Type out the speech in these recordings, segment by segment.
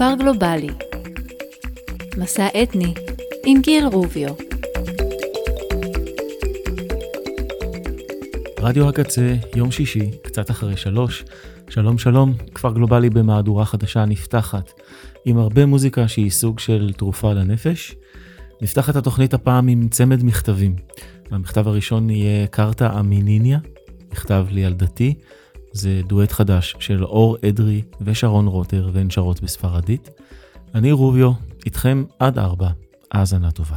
כפר גלובלי מסע אתני עם גיל רוביו רדיו הקצה, יום שישי, קצת אחרי שלוש. שלום שלום, כפר גלובלי במהדורה חדשה נפתחת, עם הרבה מוזיקה שהיא סוג של תרופה לנפש. נפתח את התוכנית הפעם עם צמד מכתבים. המכתב הראשון יהיה קרתא אמיניניה, מכתב לילדתי. זה דואט חדש של אור אדרי ושרון רוטר והן שרות בספרדית. אני רוביו, איתכם עד ארבע, האזנה טובה.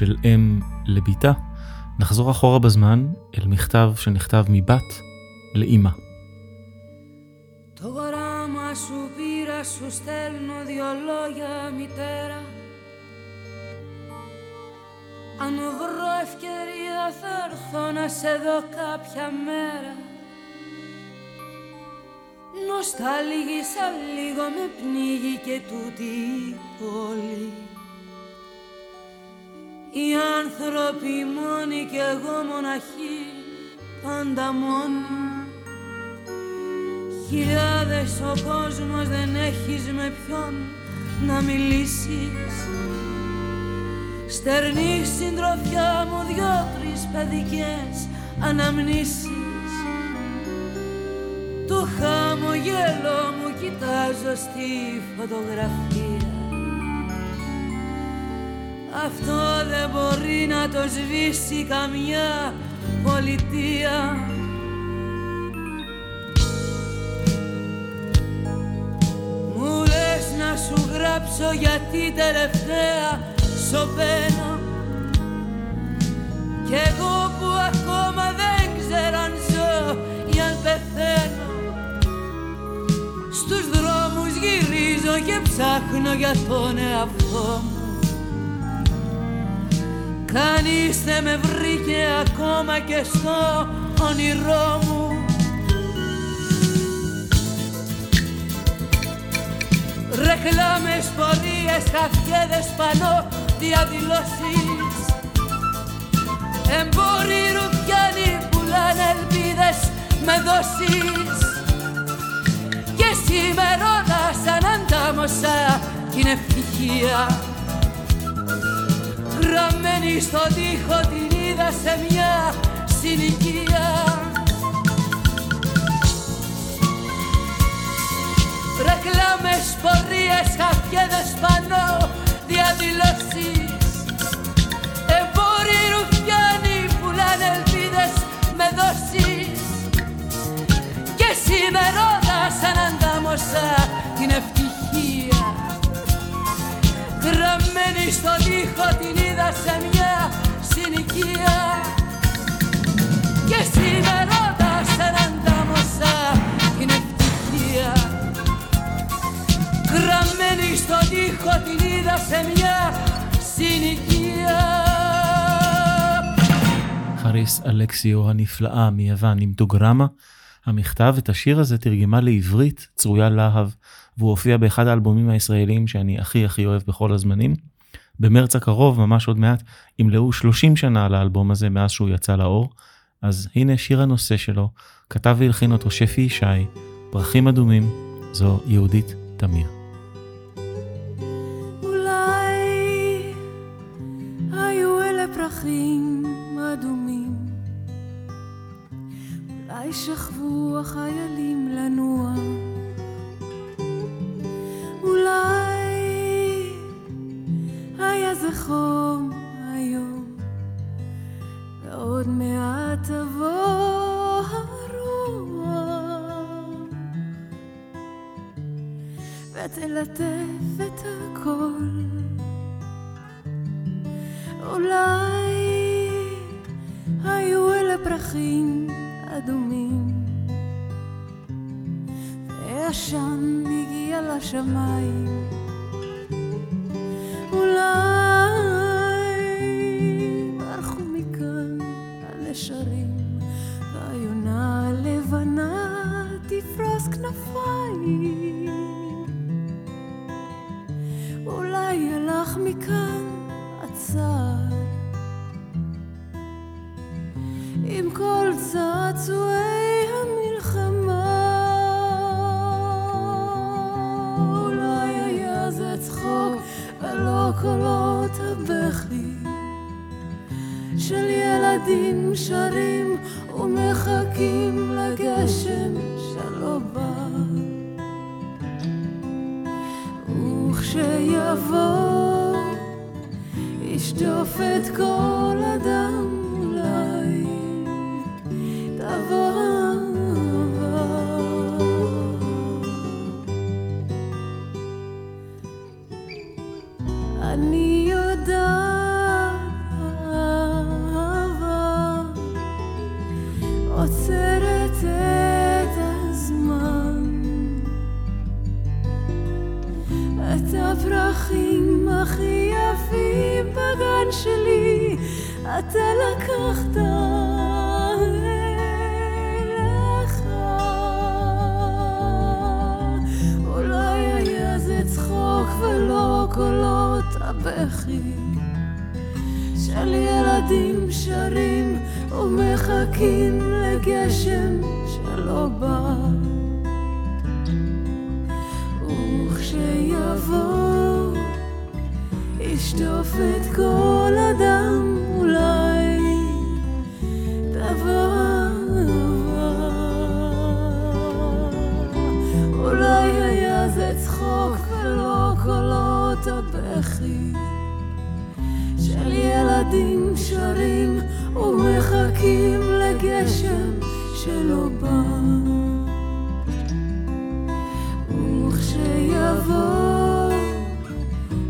של אם לביתה, נחזור אחורה בזמן אל מכתב שנכתב מבת לאימא. Togorama Μάμα σου πήρα, σου στέλνω δυο λόγια μητέρα Αν βρω ευκαιρία θα έρθω να σε δω κάποια μέρα Νοσταλγήσα λίγο με πνίγει και τούτη η πόλη οι άνθρωποι μόνοι κι εγώ μοναχοί πάντα μόνοι. Χιλιάδες ο κόσμος δεν έχεις με ποιον να μιλήσεις. Στερνή συντροφιά μου δυο-τρεις παιδικές αναμνήσεις. Το χαμογέλο μου κοιτάζω στη φωτογραφία Αυτό δεν μπορεί να το σβήσει καμιά πολιτεία. Να σου γράψω γιατί τελευταία σωπαίνω Κι εγώ που ακόμα δεν ξέρω αν ζω ή αν πεθαίνω. Στους δρόμους γυρίζω και ψάχνω για τον εαυτό μου Κανείς δεν με βρήκε ακόμα και στο όνειρό μου. Ρεκλάμες, πορείες, χαφιέδες πανώ, διαδηλώσεις. Εμπόροι ρουφιάνοι πουλάνε ελπίδες με δόσεις. Και σήμερώνα σαν αντάμωσα την ευτυχία Γραμμένη στον τοίχο την είδα σε μια συνοικία. Ρεκλάμες, πορείες, χαφιέδες πανώ, διαδηλώσεις. Εμπόροι ρουφιάνοι πουλάνε ελπίδες με δόσεις. Και σήμερόδα σαν αντάμωσα την ευτυχία Γραμμένη στον τοίχο την είδα σε μια συνοικία Και σήμερόδα σαν αντάμωσα την ευτυχία Γραμμένη στον τοίχο την είδα σε μια συνοικία חריס אלכסיו הנפלאה מיוון עם דוגרמה. המכתב את השיר הזה תרגמה לעברית צרויה להב, והוא הופיע באחד האלבומים הישראלים שאני הכי הכי אוהב בכל הזמנים. במרץ הקרוב, ממש עוד מעט, ימלאו 30 שנה על האלבום הזה מאז שהוא יצא לאור. אז הנה שיר הנושא שלו, כתב והלחין אותו שפי ישי, פרחים אדומים, זו יהודית תמיר. אולי היו אלה פרחים אדומים אולי שכבו החיילים לנוע אולי היה זה חום היום ועוד מעט תבוא הרוח ותלטף את הכל. אולי היו אלה פרחים אדומים, והעשן הגיע לשמיים. אולי ברחו מכאן הנשרים, והיונה הלבנה תפרוס כנפיים. אולי הלך מכאן הצער עם כל צעצועי ולא קולות הבכי של ילדים שרים ומחכים לגשם שלא בא וכשיבוא ישטוף את כל אדם אתה לקחת צחוק ולא קולות של ילדים שרים ומחכים לגשם שלא בא. וכשיבוא ישטוף את כל הדם ומחכים לגשם שלא בא. וכשיבוא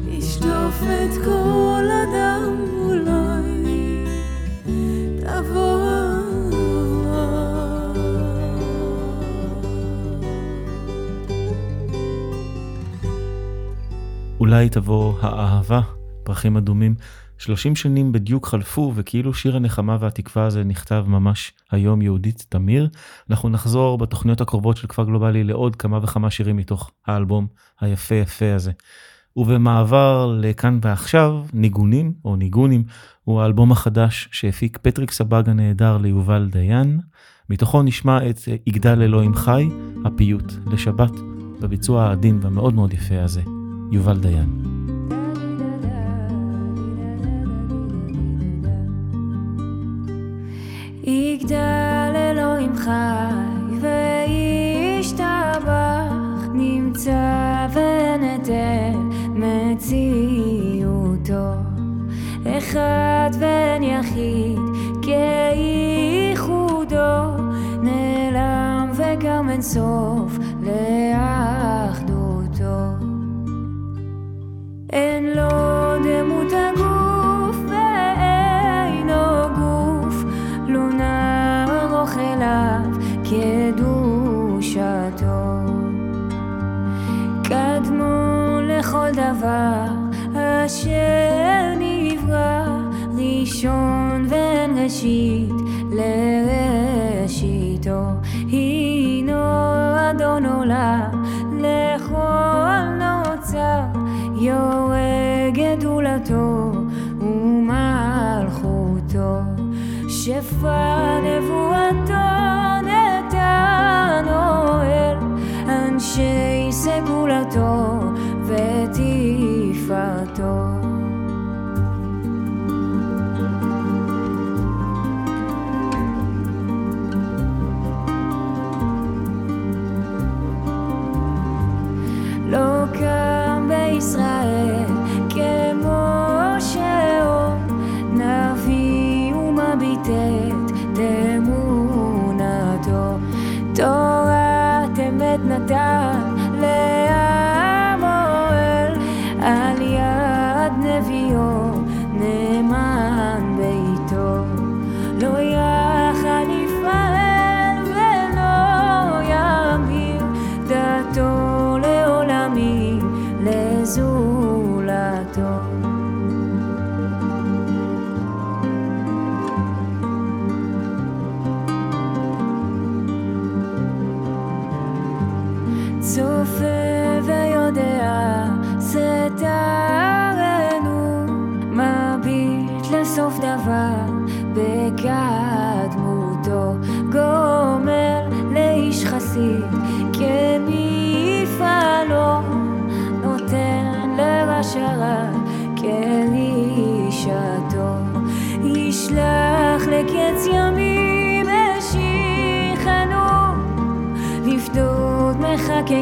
ישטוף את כל הדם אולי תבוא. אולי תבוא האהבה, פרחים אדומים. 30 שנים בדיוק חלפו, וכאילו שיר הנחמה והתקווה הזה נכתב ממש היום יהודית תמיר. אנחנו נחזור בתוכניות הקרובות של כפר גלובלי לעוד כמה וכמה שירים מתוך האלבום היפה יפה הזה. ובמעבר לכאן ועכשיו, ניגונים או ניגונים, הוא האלבום החדש שהפיק פטריק סבג הנהדר ליובל דיין. מתוכו נשמע את יגדל אלוהים חי, הפיוט לשבת, בביצוע העדין והמאוד מאוד יפה הזה, יובל דיין. חי וישתבח, נמצא ונתן מציאותו. אחד בן יחיד כייחודו, נעלם וגם אין סוף לאחדותו. אין לו דמות הגוף לכל דבר אשר נברא, ראשון ואין ראשית לראשיתו. הינו אדון עולם לכל נוצר, יורה גדולתו ומלכותו. שפע נבואתו נתן אוהל, אנשי סגולתו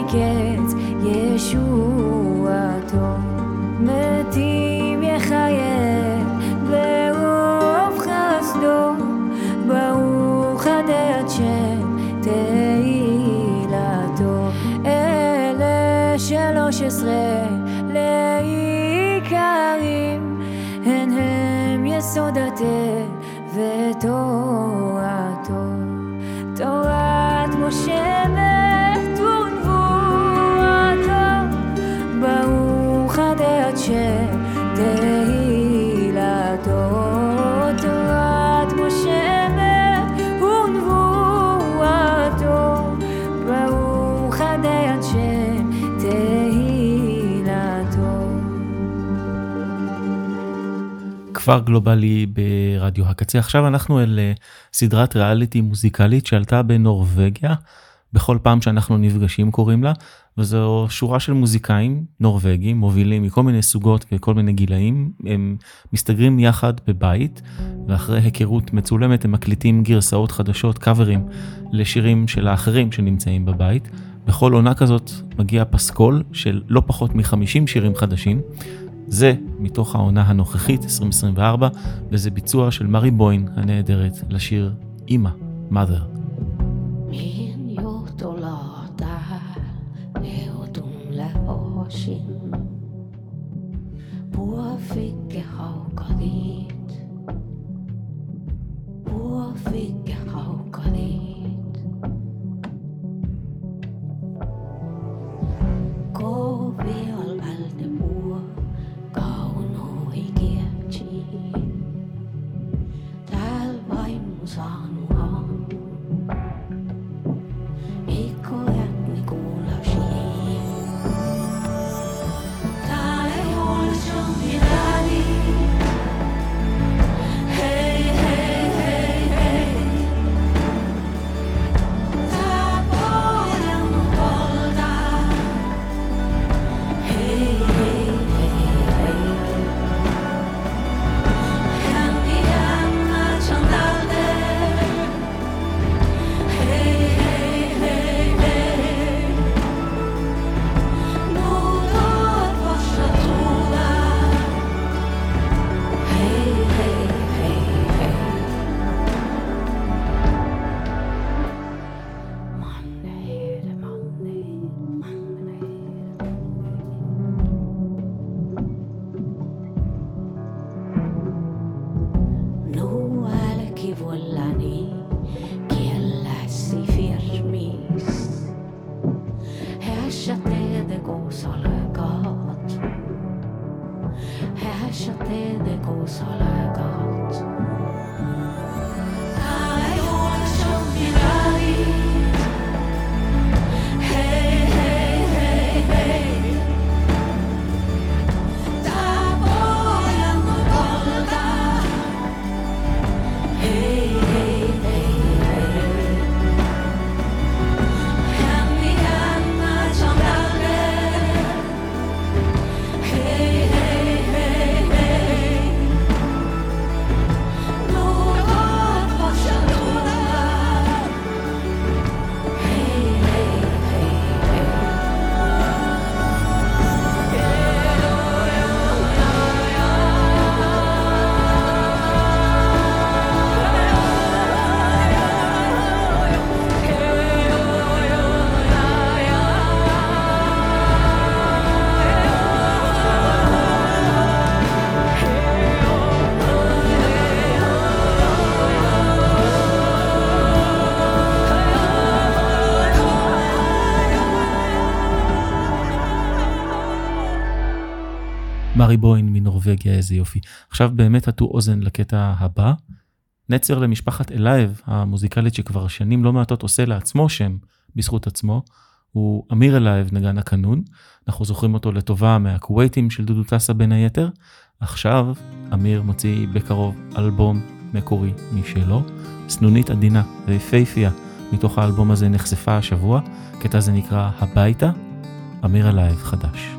קץ ישועתו. מתים יחיה ברוב חסדו. ברוך עד שם תהילתו. אלה שלוש עשרה לעיקרים הן הם יסוד התל כפר גלובלי ברדיו הקצה. עכשיו אנחנו אל אה, סדרת ריאליטי מוזיקלית שעלתה בנורבגיה, בכל פעם שאנחנו נפגשים קוראים לה, וזו שורה של מוזיקאים נורבגים מובילים מכל מיני סוגות וכל מיני גילאים, הם מסתגרים יחד בבית, ואחרי היכרות מצולמת הם מקליטים גרסאות חדשות, קאברים, לשירים של האחרים שנמצאים בבית. בכל עונה כזאת מגיע פסקול של לא פחות מ-50 שירים חדשים. זה מתוך העונה הנוכחית, 2024, וזה ביצוע של מרי בוין הנהדרת לשיר אימא, mother. Min jotolata on. מרי בוין מנורבגיה, איזה יופי. עכשיו באמת הטו אוזן לקטע הבא. נצר למשפחת אלייב, המוזיקלית שכבר שנים לא מעטות עושה לעצמו שם בזכות עצמו, הוא אמיר אלייב נגן הקנון. אנחנו זוכרים אותו לטובה מהכווייטים של דודו טסה בין היתר. עכשיו אמיר מוציא בקרוב אלבום מקורי משלו, סנונית עדינה ויפייפייה. מתוך האלבום הזה נחשפה השבוע, קטע הזה נקרא הביתה, אמיר אלייב חדש.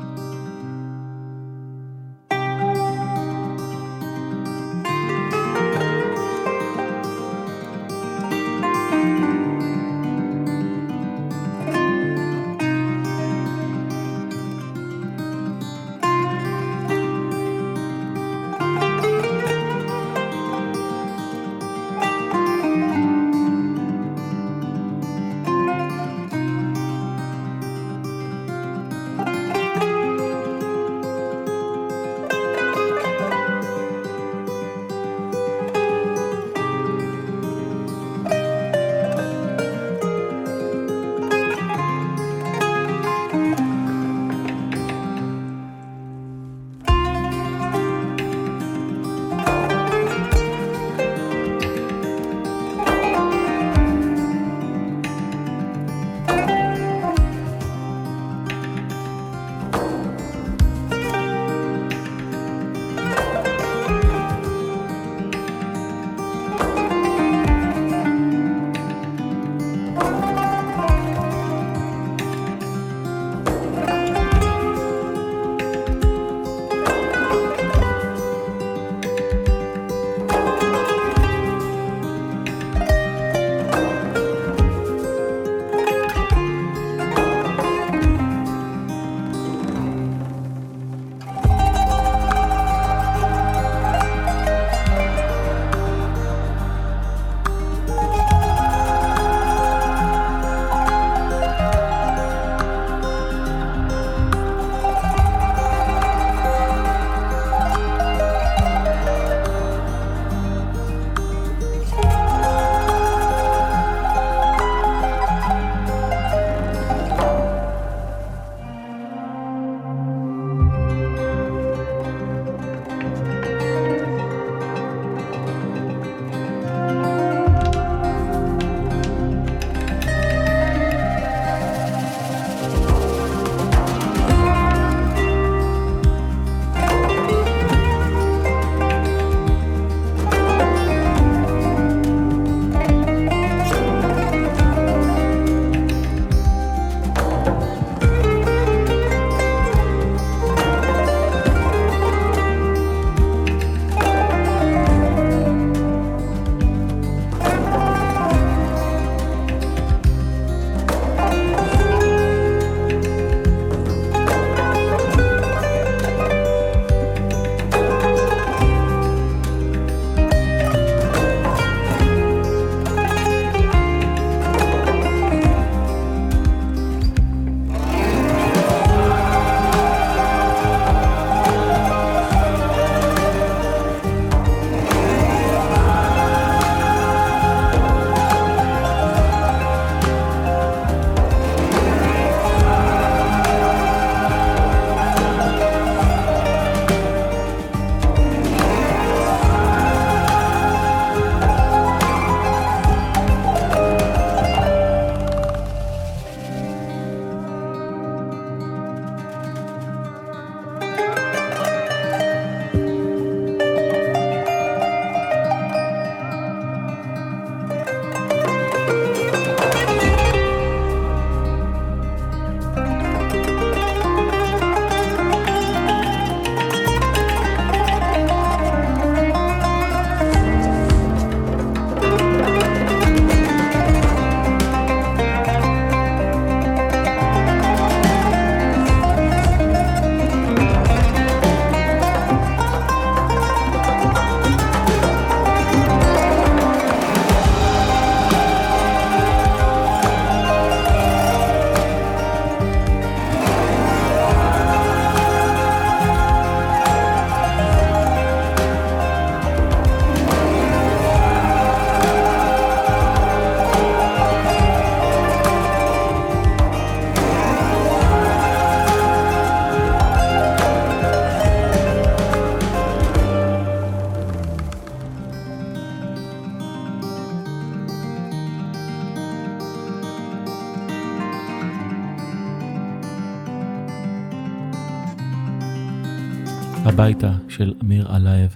הביתה של אמיר אלייב.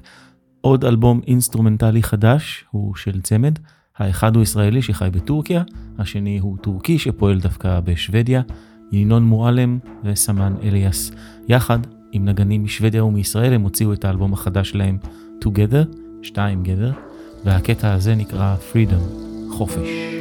עוד אלבום אינסטרומנטלי חדש הוא של צמד, האחד הוא ישראלי שחי בטורקיה, השני הוא טורקי שפועל דווקא בשוודיה, ינון מועלם וסמן אליאס. יחד עם נגנים משוודיה ומישראל הם הוציאו את האלבום החדש שלהם Together, שתיים gether, והקטע הזה נקרא Freedom, חופש.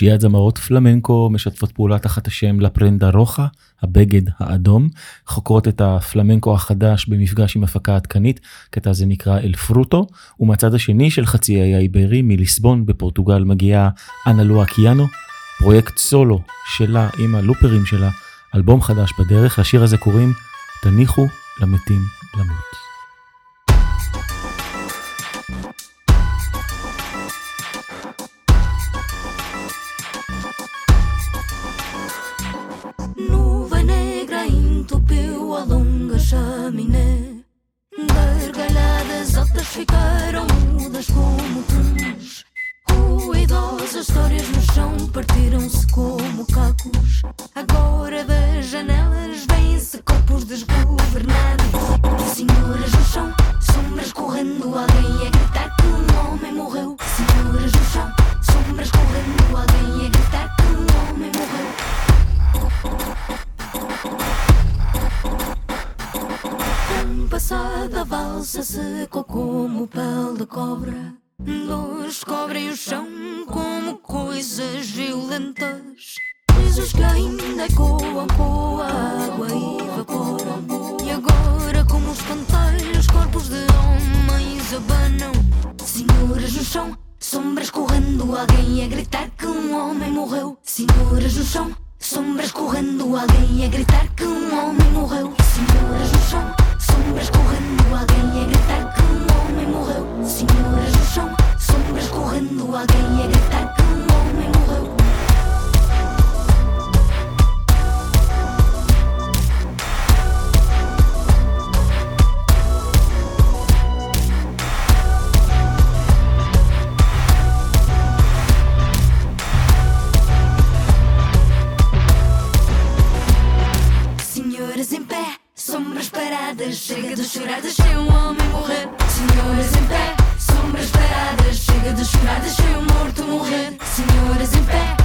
שלישיית זמרות פלמנקו משתפות פעולה תחת השם לפרנדה רוחה, הבגד האדום, חוקרות את הפלמנקו החדש במפגש עם הפקה עדכנית, קטע זה נקרא אל פרוטו, ומהצד השני של חצי האי האיברי מליסבון בפורטוגל מגיעה אנה לואה קיאנו, פרויקט סולו שלה עם הלופרים שלה, אלבום חדש בדרך, לשיר הזה קוראים תניחו למתים למות. um homem morrer. Senhoras em pé, sombras paradas, chega de chorar, deixei um morto morrer. Senhoras em pé.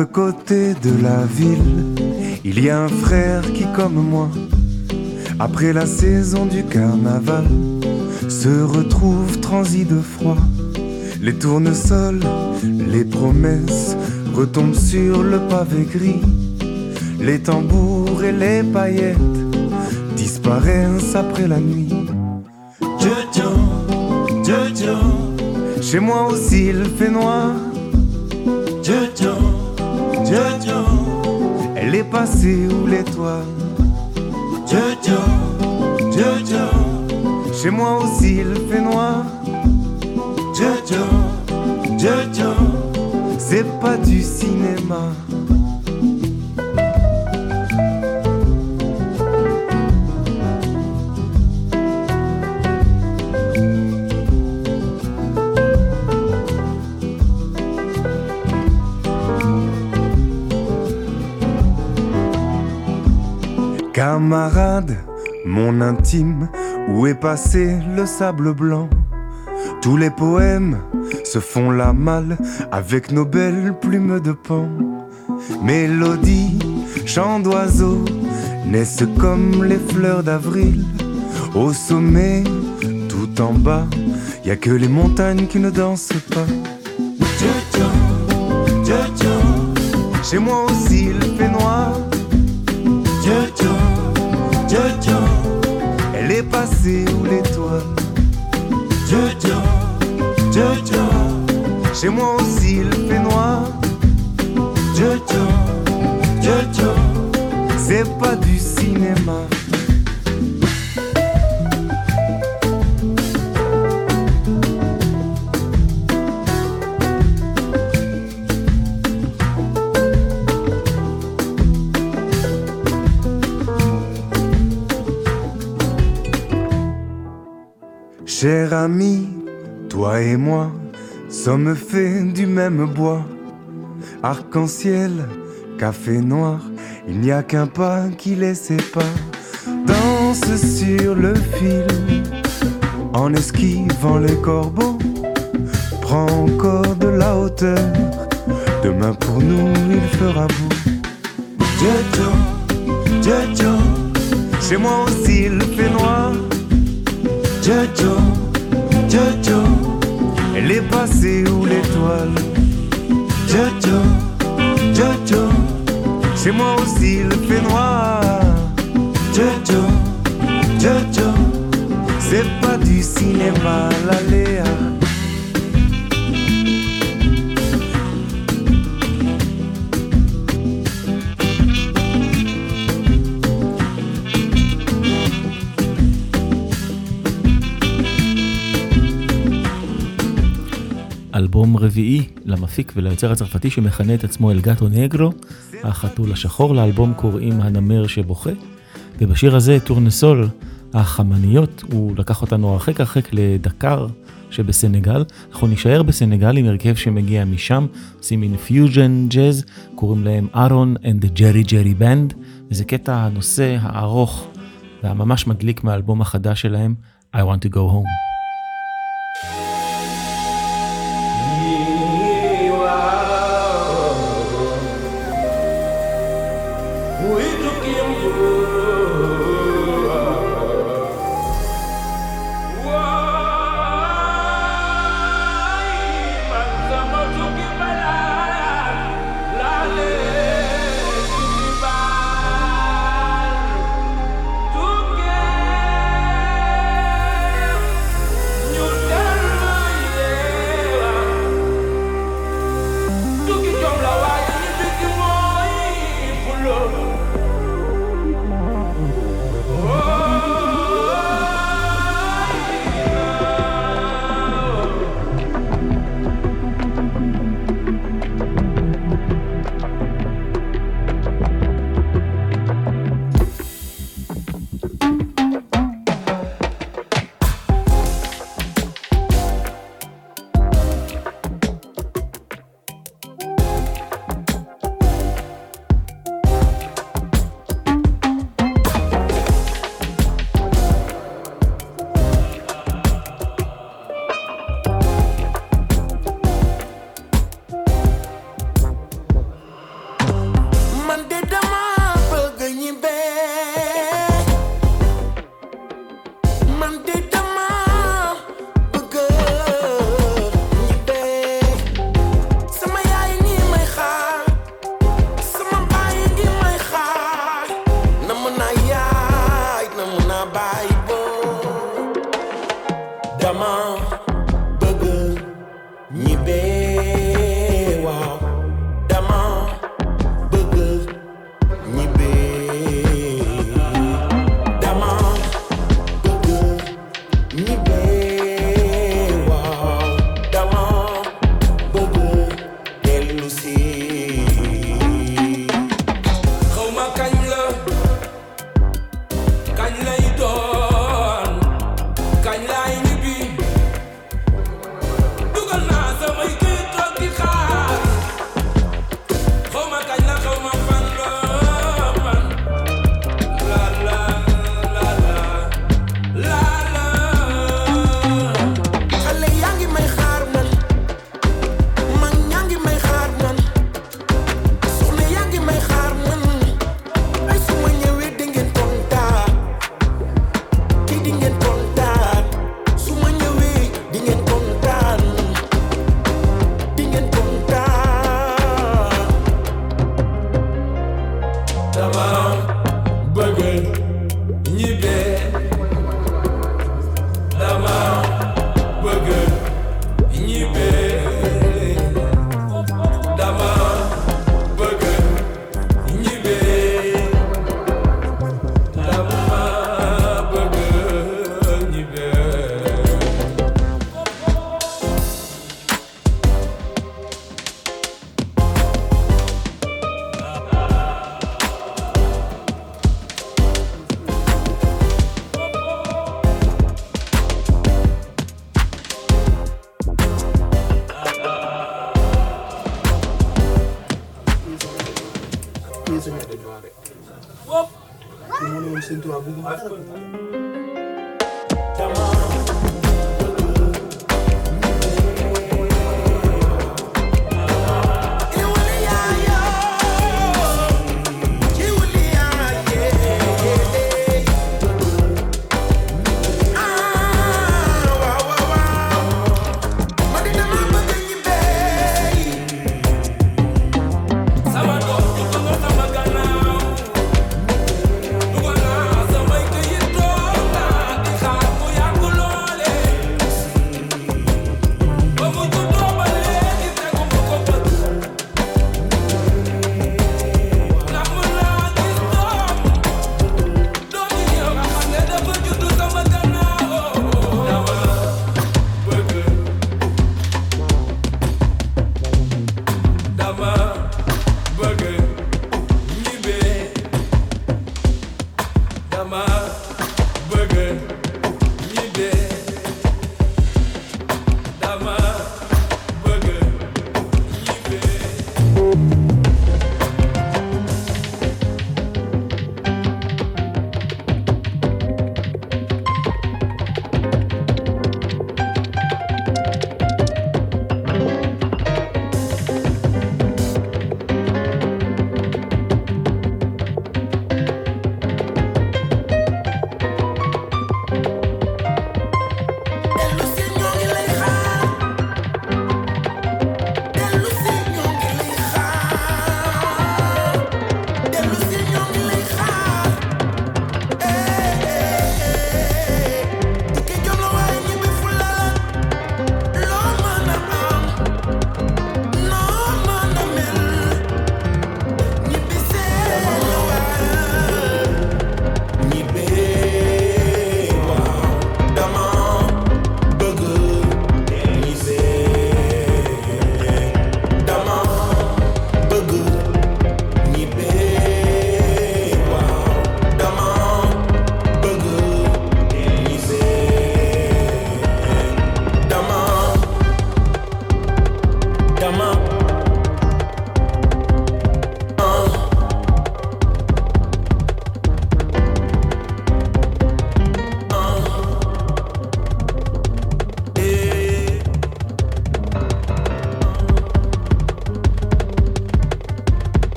Côté de la ville, il y a un frère qui, comme moi, après la saison du carnaval, se retrouve transi de froid. Les tournesols, les promesses retombent sur le pavé gris. Les tambours et les paillettes disparaissent après la nuit. Jojo, Jojo, chez moi aussi il fait noir. Jojo, elle est passée où l'étoile? Jojo, Jojo, chez moi aussi il fait noir. Jojo, Jojo, c'est pas du cinéma. Mon intime, où est passé le sable blanc? Tous les poèmes se font la malle avec nos belles plumes de pan. Mélodie, chant d'oiseaux, naissent comme les fleurs d'avril. Au sommet, tout en bas, y a que les montagnes qui ne dansent pas. Chez moi aussi passée où l'étoile Jojo, Jojo, chez moi aussi il fait noir. Jojo, Jojo, c'est pas du cinéma. Cher ami, toi et moi sommes faits du même bois. Arc-en-ciel, café noir, il n'y a qu'un pas qui les sépare. Danse sur le fil, en esquivant les corbeaux. Prends encore de la hauteur, demain pour nous il fera beau. Jojo, Jojo, chez moi aussi il fait noir. Jojo, Jojo, elle est passée où l'étoile? Jojo, Jojo, chez moi aussi il fait noir. Jojo, Jojo, c'est pas du cinéma, la אלבום רביעי למפיק וליוצר הצרפתי שמכנה את עצמו El Gato Negro, החתול השחור, לאלבום קוראים הנמר שבוכה, ובשיר הזה Tournesol, החמניות, הוא לקח אותנו הרחק הרחק לדקר שבסנגל, אנחנו נישאר בסנגל עם הרכב שמגיע משם, עושים מין פיוז'ן ג'אז, קוראים להם and the Jerry Jerry Band, וזה קטע הנושא הארוך והממש מדליק מהאלבום החדש שלהם, I want to go home.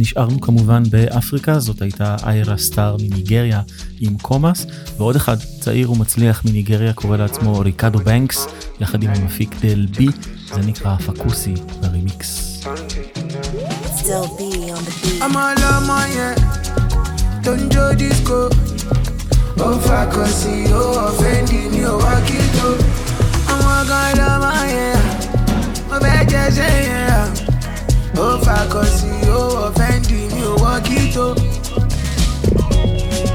נשארנו כמובן באפריקה, זאת הייתה איירה סטאר מניגריה עם קומאס, ועוד אחד צעיר ומצליח מניגריה קורא לעצמו ריקדו בנקס, יחד עם המפיק דל בי, זה נקרא פקוסי ברימיקס. Yeah. Don't do disco. Oh, fuck, I see you offending you. Walk it up. I'm all gone on my yeah. Bad, yeah. ó fàkọsí o, ọ̀fẹ́ndì mi ò wọ́ kíto.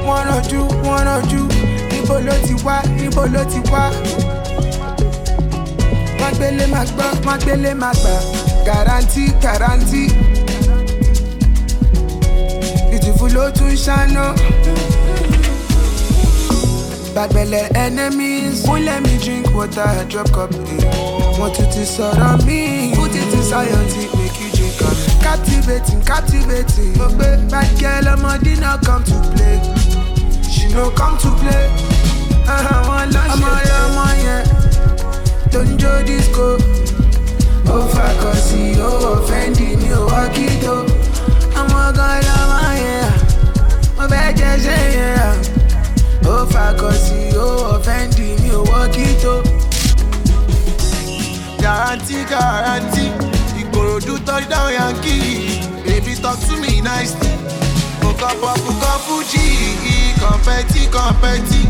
wọ́n rànjú wọ́n rànjú níbo ló ti wá níbo ló ti wá. wọ́n gbélé máa gbọ́ wọ́n gbélé máa gbà garanti garanti. ìtìfú ló tún ṣáná. Bagbele enemies won't let me drink water, I drop cup. Want to disorder me, put it in science. captivating, captivating. Mo gbé bad girl ọmọdé náà come to play. She no come to play. Àwọn ọmọ yẹn ọmọ yẹn tó ń jó disco. Ó fàkọsí, ó ọ̀fẹ́ndì ní òwò kíto. Àwọn ọgọ́ ọlọ́mọ yẹn, yeah. fẹ́ jẹ́ ṣe yẹn. Ó fàkọsí, ó ọ̀fẹ́ndì ní òwò kíto. Guarantee, guarantee. Ìkòròdú touchdown yankee. Baby talk to me nicely. Kòkàn pọ̀pù kan fújì kọ̀mpẹ́tì kọ̀mpẹ́tì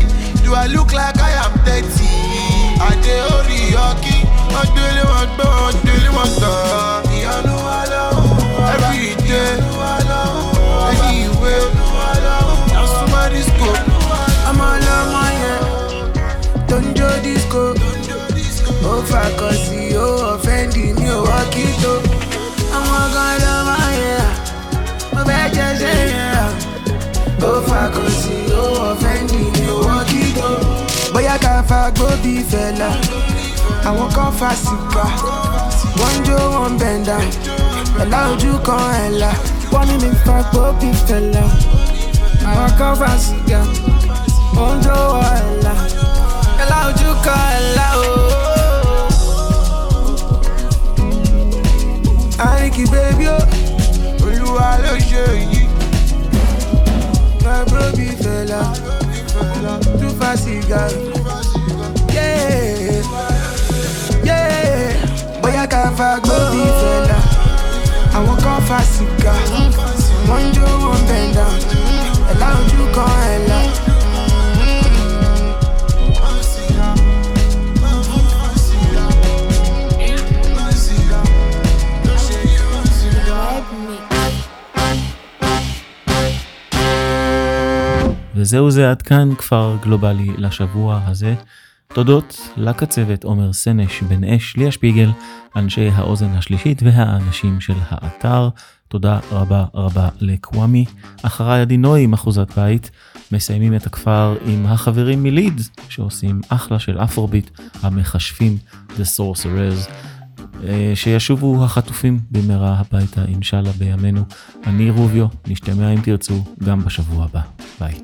do i look like i am thirty. Àdé orí ọkí wọ́n délé wọn gbọ́ wọn délé wọn tọ̀ ìyanu wa lọ́wọ́. Every day. Anyway yasuma disco. ọmọ ọlọ́mọ yẹn tó ń jó disco ó fàkọsí ó ọ̀fẹ́ndì mi ò wọ́ kí tó ọmọ ọgán ọlọ́mọ yẹn mo fẹ́ jẹ́sẹ̀ yẹn ó fàkọsí ó ọ̀fẹ́ndì mi ò wọ́ kí tó. bóyá ká fa gbóbi fẹ̀lá àwọn kan fa sìgá wọ́n jó wọn bẹ̀ndà ẹ̀là ojú kan ẹ̀là. Wọ́n ní mi fa gbóbi fẹ̀lá àwọn kan fa sìgá. Wọ́n jó wọn ẹ̀là ẹ̀là ojú kan ẹ̀là ooo. àríkì bèbí ó olúwa ló ṣe èyí. Pablo bí fẹ́lá tún fa sìgá. Bóyá ká fa gbó bí fẹ́lá, àwọn kan fa sìgá. Wọ́n וזהו זה עד כאן כפר גלובלי לשבוע הזה. תודות לקצבת עומר סנש, בן אש, ליה שפיגל, אנשי האוזן השלישית והאנשים של האתר. תודה רבה רבה לקוואמי. אחריי עדי נוי, אחוזת בית. מסיימים את הכפר עם החברים מליד, שעושים אחלה של אפרוביט, המכשפים The Sorcerers. אה, שישובו החטופים במהרה הביתה, אינשאללה בימינו. אני רוביו, נשתמע אם תרצו גם בשבוע הבא. ביי.